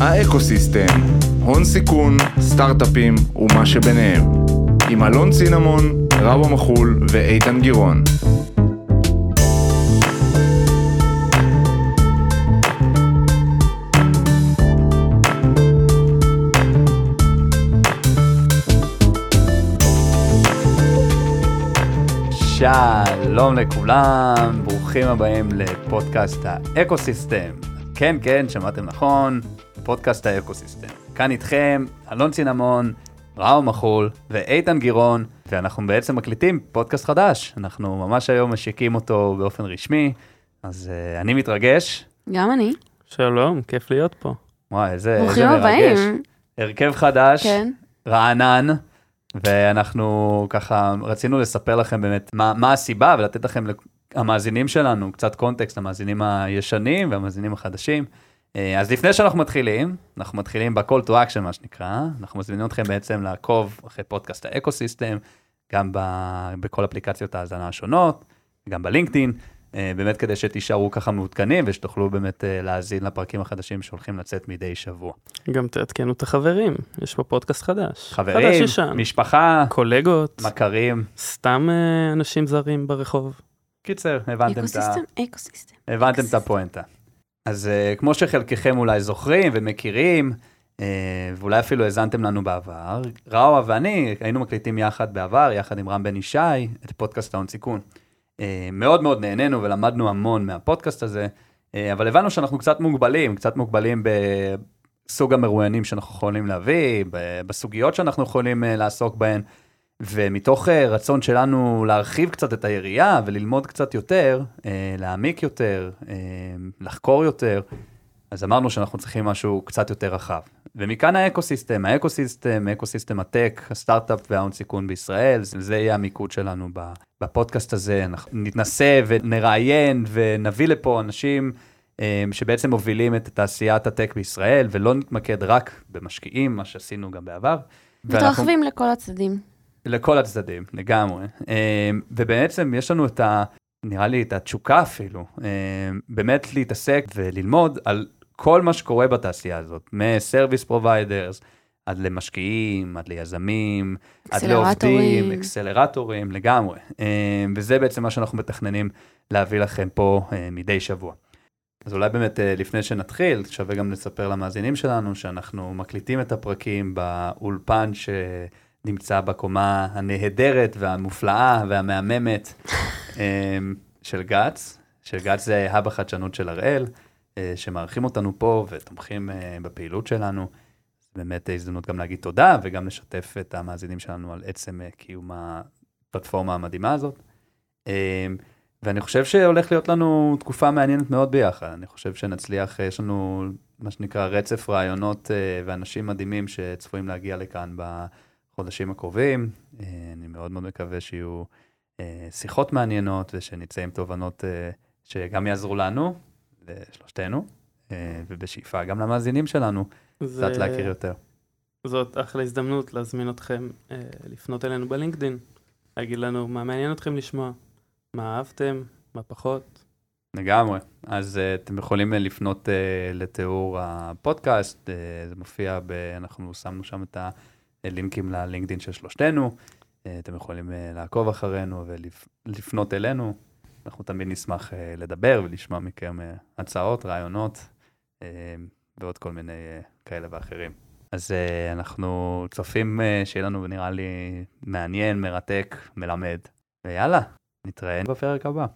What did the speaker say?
האקוסיסטם, הון סיכון, סטארט-אפים ומה שביניהם. עם אלון צינמון, רבו מחול ואיתן גירון. שלום לכולם, ברוכים הבאים לפודקאסט האקוסיסטם. כן, כן, שמעתם נכון, פודקאסט האקוסיסטם. כאן איתכם אלון צינמון, ראו מחול ואיתן גירון, ואנחנו בעצם מקליטים פודקאסט חדש. אנחנו ממש היום משיקים אותו באופן רשמי, אז uh, אני מתרגש. גם אני. שלום, כיף להיות פה. וואי, איזה, איזה ברוכים מרגש. הבאים. הרכב חדש, כן. רענן, ואנחנו ככה רצינו לספר לכם באמת מה, מה הסיבה ולתת לכם, המאזינים שלנו, קצת קונטקסט למאזינים הישנים והמאזינים החדשים. אה, אז לפני שאנחנו מתחילים, אנחנו מתחילים ב-call to action מה שנקרא, אנחנו מזמינים אתכם בעצם לעקוב אחרי פודקאסט האקו-סיסטם, גם ב- בכל אפליקציות ההאזנה השונות, גם ב LinkedIn, אה, באמת כדי שתישארו ככה מעודכנים ושתוכלו באמת אה, להאזין לפרקים החדשים שהולכים לצאת מדי שבוע. גם תעדכנו את החברים, יש פה פודקאסט חדש. חברים, חדש ישן. משפחה, קולגות, מכרים. סתם אנשים זרים ברחוב. קיצר, הבנתם את, ה... אקוסיסטם, אקוסיסטם. הבנתם את הפואנטה. אז אה, כמו שחלקכם אולי זוכרים ומכירים, אה, ואולי אפילו האזנתם לנו בעבר, ראווה ואני היינו מקליטים יחד בעבר, יחד עם רם בן ישי, את פודקאסט ההון סיכון. אה, מאוד מאוד נהנינו ולמדנו המון מהפודקאסט הזה, אה, אבל הבנו שאנחנו קצת מוגבלים, קצת מוגבלים בסוג המרואיינים שאנחנו יכולים להביא, בסוגיות שאנחנו יכולים אה, לעסוק בהן. ומתוך אה, רצון שלנו להרחיב קצת את היריעה וללמוד קצת יותר, אה, להעמיק יותר, אה, לחקור יותר, אז אמרנו שאנחנו צריכים משהו קצת יותר רחב. ומכאן האקוסיסטם, האקוסיסטם, אקוסיסטם הטק, הסטארט-אפ וההון סיכון בישראל, זה יהיה המיקוד שלנו בפודקאסט הזה. אנחנו נתנסה ונראיין ונביא לפה אנשים אה, שבעצם מובילים את תעשיית הטק בישראל, ולא נתמקד רק במשקיעים, מה שעשינו גם בעבר. ואנחנו- מתרחבים לכל הצדדים. לכל הצדדים, לגמרי. אה, ובעצם יש לנו את ה... נראה לי את התשוקה אפילו, אה, באמת להתעסק וללמוד על כל מה שקורה בתעשייה הזאת, מ-service providers עד למשקיעים, עד ליזמים, עד לעובדים, אקסלרטורים. לגמרי. אה, וזה בעצם מה שאנחנו מתכננים להביא לכם פה אה, מדי שבוע. אז אולי באמת אה, לפני שנתחיל, שווה גם לספר למאזינים שלנו שאנחנו מקליטים את הפרקים באולפן שנמצא בקומה הנהדרת והמופלאה והמהממת אה, של גץ, של גץ זה האב החדשנות של הראל, אה, שמארחים אותנו פה ותומכים אה, בפעילות שלנו. באמת הזדמנות גם להגיד תודה וגם לשתף את המאזינים שלנו על עצם אה, קיום הפלטפורמה המדהימה הזאת. אה, ואני חושב שהולך להיות לנו תקופה מעניינת מאוד ביחד. אני חושב שנצליח, יש לנו מה שנקרא רצף רעיונות ואנשים מדהימים שצפויים להגיע לכאן בחודשים הקרובים. אה, אני מאוד מאוד מקווה שיהיו אה, שיחות מעניינות ושנצא עם תובנות אה, שגם יעזרו לנו, לשלושתנו, ובשאיפה גם למאזינים שלנו, זה- קצת להכיר יותר. זאת אחלה הזדמנות להזמין אתכם לפנות אלינו בלינקדאין, להגיד לנו מה מעניין אתכם לשמוע, מה אהבתם, מה פחות. לגמרי. אז uh, אתם יכולים לפנות uh, לתיאור הפודקאסט, uh, זה מופיע, ב, אנחנו שמנו שם את הלינקים ללינקדאין של שלושתנו. Uh, אתם יכולים uh, לעקוב אחרינו ולפנות אלינו. אנחנו תמיד נשמח uh, לדבר ולשמוע מכם הצעות, רעיונות ועוד כל מיני כאלה ואחרים. אז אנחנו צופים שיהיה לנו, נראה לי, מעניין, מרתק, מלמד. ויאללה, נתראה בפרק הבא.